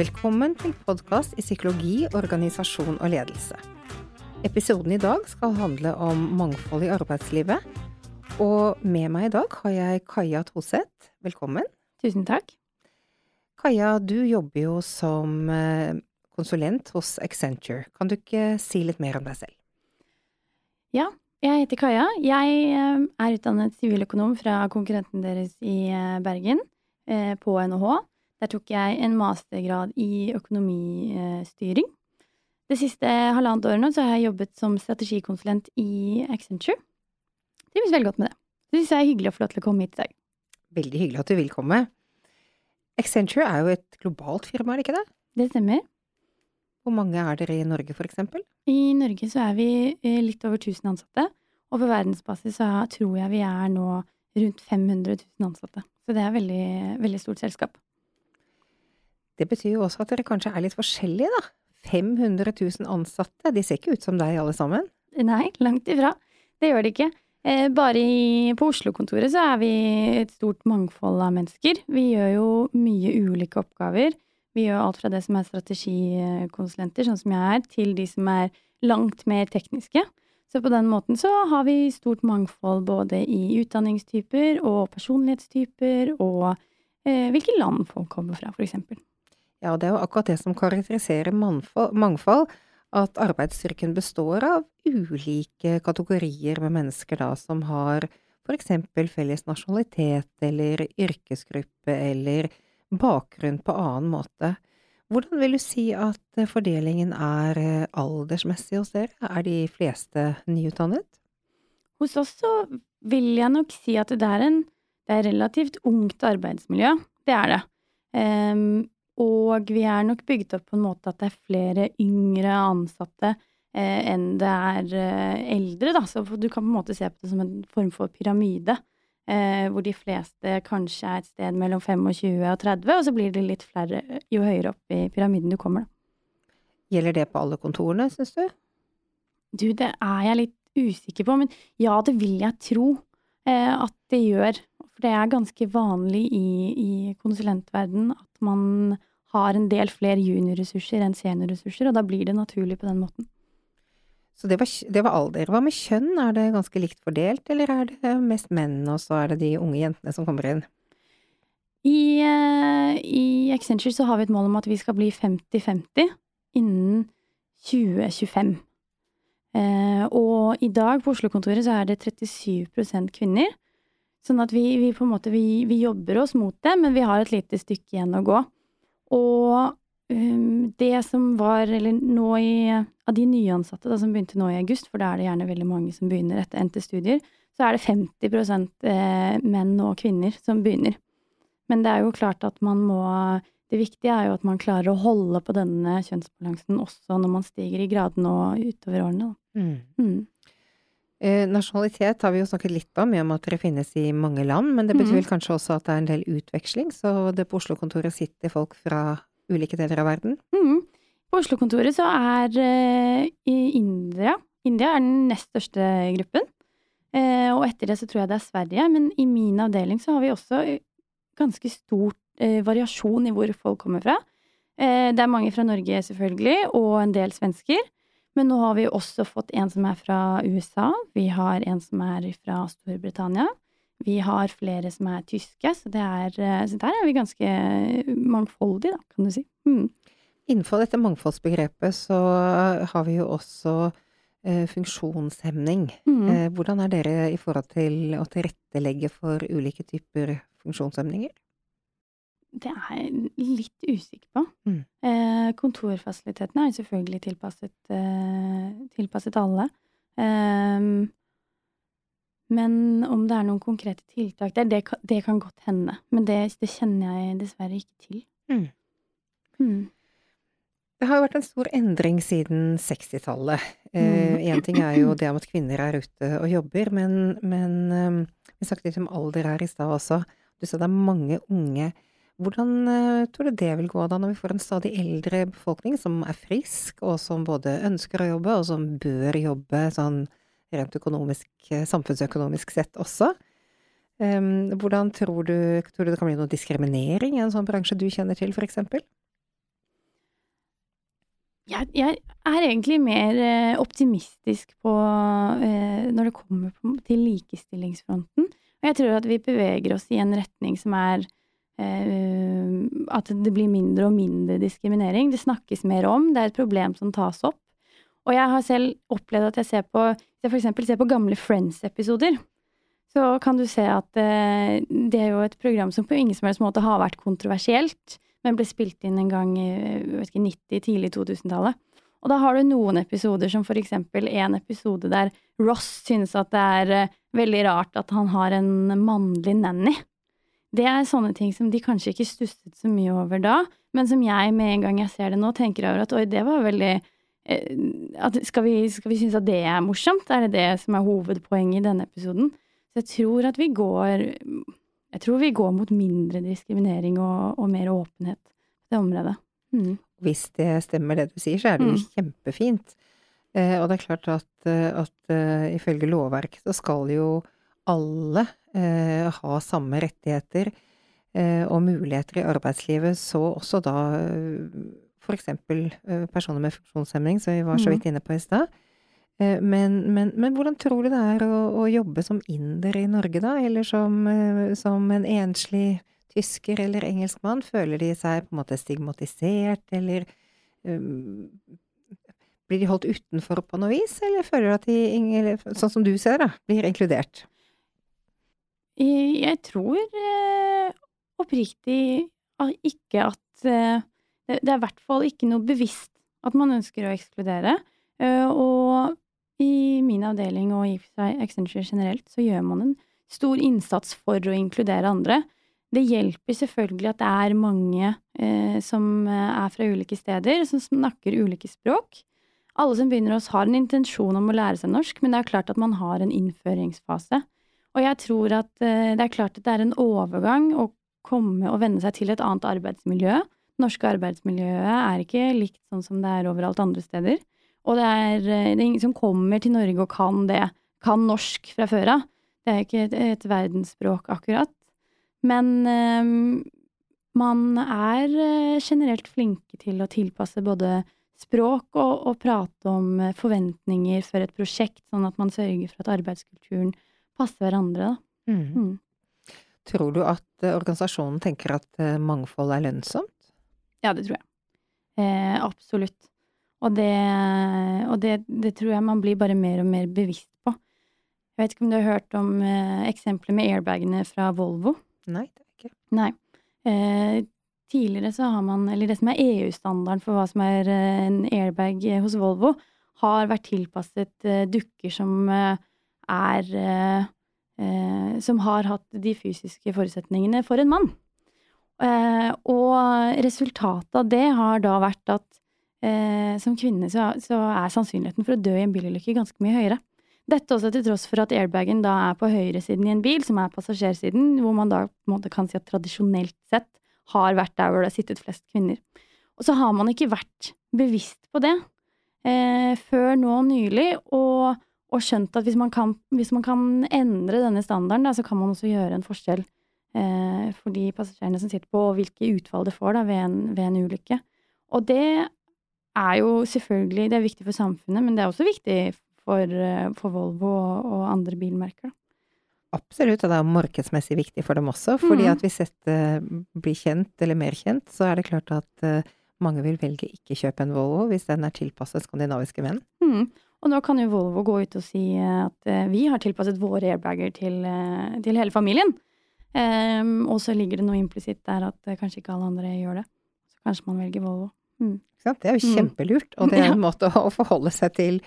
Velkommen til podkast i psykologi, organisasjon og ledelse. Episoden i dag skal handle om mangfold i arbeidslivet. Og med meg i dag har jeg Kaja Toseth. Velkommen. Tusen takk. Kaja, du jobber jo som eh, konsulent hos Accenture. Kan du ikke si litt mer om deg selv? Ja, jeg heter Kaja. Jeg eh, er utdannet siviløkonom fra konkurrenten deres i eh, Bergen, på NHH. Der tok jeg en mastergrad i økonomistyring. Det siste halvannet året nå så har jeg jobbet som strategikonsulent i Accenture. Trives veldig godt med det. Det syns jeg er hyggelig å få lov til å komme hit i dag. Veldig hyggelig at du vil komme. Accenture er jo et globalt firma, er det ikke det? Det stemmer. Hvor mange er dere i Norge, for eksempel? I Norge så er vi eh, litt over 1000 ansatte. Og på verdensbasis så tror jeg vi er nå rundt 500 000 ansatte. Så det er veldig, veldig stort selskap. Det betyr jo også at dere kanskje er litt forskjellige, da. 500 000 ansatte, de ser ikke ut som deg alle sammen? Nei, langt ifra. Det gjør de ikke. Eh, bare i, på Oslo-kontoret så er vi et stort mangfold av mennesker. Vi gjør jo mye ulike oppgaver. Vi gjør alt fra det som er strategikonsulenter, sånn som jeg er, til de som er langt mer tekniske. Så på den måten så har vi stort mangfold både i utdanningstyper og personlighetstyper og eh, hvilke land folk kommer fra, for eksempel. Ja, det er jo akkurat det som karakteriserer mangfold, at arbeidsstyrken består av ulike kategorier med mennesker da som har for eksempel felles nasjonalitet eller yrkesgruppe eller bakgrunn på annen måte. Hvordan vil du si at fordelingen er eh, aldersmessig hos dere? Er de fleste nyutdannet? Hos oss så vil jeg nok si at det er en det er relativt ungt arbeidsmiljø. Det er det. Um, og vi er nok bygd opp på en måte at det er flere yngre ansatte eh, enn det er eh, eldre, da. Så du kan på en måte se på det som en form for pyramide. Eh, hvor de fleste kanskje er et sted mellom 25 og 30, og så blir det litt flere jo høyere opp i pyramiden du kommer, da. Gjelder det på alle kontorene, syns du? Du, det er jeg litt usikker på, men ja, det vil jeg tro eh, at det gjør. For det er ganske vanlig i, i konsulentverden at man har en del flere juniorressurser enn seniorressurser, og da blir det naturlig på den måten. Så det var, det var alder. Hva med kjønn, er det ganske likt fordelt, eller er det mest menn, og så er det de unge jentene som kommer inn? I, uh, I, Accenture så har vi et mål om at vi skal bli 50-50 innen 2025. Uh, eh, og i dag på Oslo-kontoret så er det 37% kvinner. Sånn at vi, vi, på en måte vi, vi jobber oss mot det, men vi har et lite stykke igjen å gå. Og um, det som var, eller nå i Av de nyansatte da, som begynte nå i august, for da er det gjerne veldig mange som begynner etter endte studier, så er det 50 eh, menn og kvinner som begynner. Men det er jo klart at man må Det viktige er jo at man klarer å holde på denne kjønnsbalansen også når man stiger i gradene og utover årene. Mm. Mm. Eh, nasjonalitet har vi jo snakket litt om, i og med at dere finnes i mange land, men det betyr vel mm. kanskje også at det er en del utveksling, så det på Oslo-kontoret sitter folk fra ulike deler av verden? Mm. På Oslo-kontoret så er uh, India India er den nest største gruppen. Uh, og etter det så tror jeg det er Sverige, men i min avdeling så har vi også ganske stor uh, variasjon i hvor folk kommer fra. det er mange fra Norge, selvfølgelig, og en del svensker. Men nå har vi også fått en som er fra USA. Vi har en som er fra Storbritannia. Vi har flere som er tyske, så, er, eh, så der er vi ganske mangfoldige, da, kan du si. Mm. Innenfor dette mangfoldsbegrepet så har vi jo også eh, funksjonshemning. Mm. Eh, hvordan er dere i forhold til å tilrettelegge for ulike typer funksjonshemninger? Det er jeg litt usikker på. Mm. Eh, kontorfasilitetene er selvfølgelig tilpasset, eh, tilpasset alle. Eh, men om det er noen konkrete tiltak der, det, det kan godt hende. Men det, det, kjenner jeg dessverre ikke til. Mm. Mm. Det har jo vært en stor endring siden 60-tallet. Én eh, ting er jo det om at kvinner er ute og jobber, men, men eh, vi snakket litt om alder her i stad også. Du sa det er mange unge hvordan uh, tror du det vil gå da, når vi får en stadig eldre befolkning som er frisk, og som både ønsker å jobbe, og som bør jobbe sånn rent økonomisk, samfunnsøkonomisk sett også. Um, hvordan tror du, tror du det kan bli noe diskriminering i en sånn bransje du kjenner til, eksempel? Jeg, jeg, er egentlig mer eh, optimistisk på eh, når det kommer til likestillingsfronten. Og jeg tror at vi beveger oss i en retning som er eh, at det blir mindre og mindre diskriminering. Det snakkes mer om, det er et problem som tas opp. Og jeg har selv opplevd at jeg ser på Hvis jeg eksempel ser på gamle Friends-episoder, så kan du se at eh, det er jo et program som på ingen som helst måte har vært kontroversielt men ble spilt inn en gang i ikke, 90-, tidlig 2000-tallet. Og da har du noen episoder som for eksempel en episode der Ross synes at det er eh, veldig rart at han har en mannlig nanny. Det er sånne ting som de kanskje ikke stusset så mye over da, men som jeg med en gang jeg ser det nå, tenker over at oi, det var veldig Skal vi, skal vi synes at det er morsomt? Er det det som er hovedpoenget i denne episoden? Så jeg tror at vi går jeg tror vi går mot mindre diskriminering og, og mer åpenhet på det området. Mm. Hvis det stemmer det du sier, så er det jo mm. kjempefint. Eh, og det er klart at, eh, at uh, ifølge lovverket så skal jo alle eh, ha samme rettigheter eh, og muligheter i arbeidslivet, så også da for eksempel personer med funksjonshemming, som vi var så mm. vidt inne på i stad. Eh, men, men, men, hvordan tror du det er å, å, jobbe som inder i Norge, da? Eller som, eh, som, en enslig tysker eller engelskmann? Føler de seg på en måte stigmatisert, eller um, Blir de holdt utenfor på noe vis, eller føler du at de, sånn som du ser da, blir inkludert? Jeg tror eh, oppriktig ikke at eh, Det er i hvert fall ikke noe bevisst at man ønsker å ekskludere. Eh, og i min avdeling og i Accenture generelt, så gjør man en stor innsats for å inkludere andre. Det hjelper selvfølgelig at det er mange eh, som eh, er fra ulike steder, som snakker ulike språk. Alle som begynner hos, har en intensjon om å lære seg norsk, men det er klart at man har en innføringsfase. Og jeg tror at eh, det er klart at det er en overgang å komme og venne seg til et annet arbeidsmiljø. Norske arbeidsmiljøet er ikke likt sånn som det er overalt andre steder. Og det er, eh, det er, ingen som kommer til Norge og kan det, kan norsk fra før av. Det er ikke et, et verdensspråk, akkurat. Men um, man er eh, generelt flinke til å tilpasse både språk og, og, prate om forventninger for et prosjekt, sånn at man sørger for at arbeidskulturen passer hverandre. Mm. Mm. Tror du at organisasjonen tenker at mangfold er lønnsomt? Ja, det tror jeg. Eh, absolutt. Og, det, og det, det, tror jeg man blir bare mer og mer bevisst på. Jeg vet ikke om du har hørt om eh, eksempelet med airbagene fra Volvo? Nei, det er ikke. Nei. Eh, tidligere så har man, eller det som er EU-standarden for hva som er eh, en airbag hos Volvo, har vært tilpasset eh, dukker som eh, er eh, Som har hatt de fysiske forutsetningene for en mann. Og resultatet av det har da vært at eh, som kvinne så, er sannsynligheten for å dø i en bilulykke ganske mye høyere. Dette også til tross for at airbagen da er på høyresiden i en bil, som er passasjersiden, hvor man da på en måte kan si at tradisjonelt sett har vært der hvor det har sittet flest kvinner. Og så har man ikke vært bevisst på det eh, før nå nylig, og, og, skjønt at hvis man, kan, hvis man kan endre denne standarden, da, så kan man også gjøre en forskjell eh, for de passasjerene som sitter på, og hvilke utfall det får da, ved, en, ved en ulykke. Og det er jo selvfølgelig det er viktig for samfunnet, men det er også viktig for, eh, for Volvo og, og, andre bilmerker. Absolutt, og det er markedsmessig viktig for dem også. fordi mm. at hvis dette blir kjent, eller mer kjent, så er det klart at mange vil velge ikke kjøpe en Volvo hvis den er tilpasset skandinaviske menn. Mm. Og nå kan jo Volvo gå ut og si at vi har tilpasset våre airbager til, til hele familien. Um, og så ligger det noe implisitt der at kanskje ikke alle andre gjør det. Så kanskje man velger Volvo. Mm. Det er jo mm. kjempelurt, og det er en måte å forholde seg til,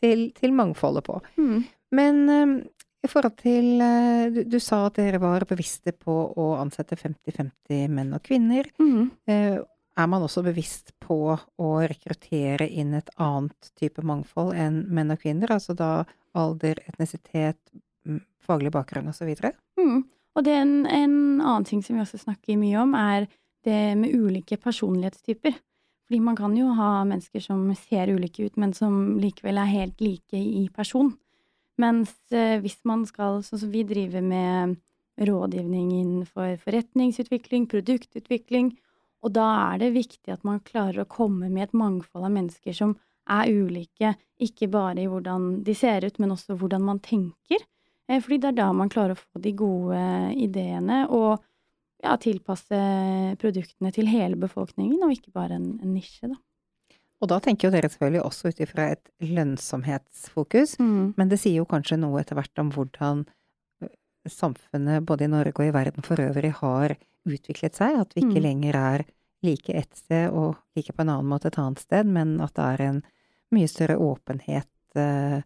til, til mangfoldet på. Mm. Men um, i forhold til uh, du, du, sa at dere var bevisste på å ansette 50-50 menn og kvinner. Mm. Uh, er man også bevisst på å rekruttere inn et annet type mangfold enn menn og kvinner? Altså da alder, etnisitet, faglig bakgrunn osv.? Mm. Og det er en, en annen ting som vi også snakker mye om, er det med ulike personlighetstyper. Fordi man kan jo ha mennesker som ser ulike ut, men som likevel er helt like i person. Mens eh, hvis man skal, sånn som vi driver med rådgivning innenfor forretningsutvikling, produktutvikling, og da er det viktig at man klarer å komme med et mangfold av mennesker som er ulike, ikke bare i hvordan de ser ut, men også hvordan man tenker. Eh, fordi det er da man klarer å få de gode ideene og ja, tilpasse produktene til hele befolkningen, og ikke bare en, en nisje, da. Og da tenker jo dere selvfølgelig også ut ifra et lønnsomhetsfokus, Mm. men det sier jo kanskje noe etter hvert om hvordan samfunnet både i Norge og i verden for øvrig har utviklet seg, at vi ikke Mm. lenger er like ett sted og like på en annen måte et annet sted, men at det er en mye større åpenhet uh,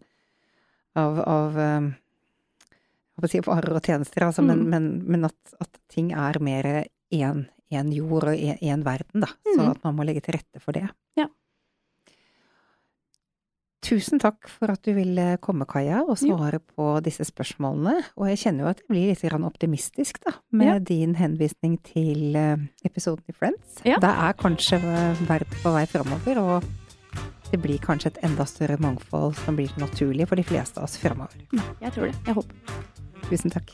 av, av eh, jeg holdt på å si varer og tjenester, altså, Mm. men, men at, at ting er mer én jord og én verden, da. Så Mm. at man må legge til rette for det. Ja. Tusen takk for at du ville komme, Kaja, og Jo. svare på disse spørsmålene. Og jeg kjenner jo at jeg blir litt optimistisk, da, med Ja. din henvisning til eh, episoden i Friends. Ja. Det er kanskje verden på vei framover, og det blir kanskje et enda større mangfold som blir naturlig for de fleste av oss framover. Jeg tror det. Jeg håper. Tusen takk.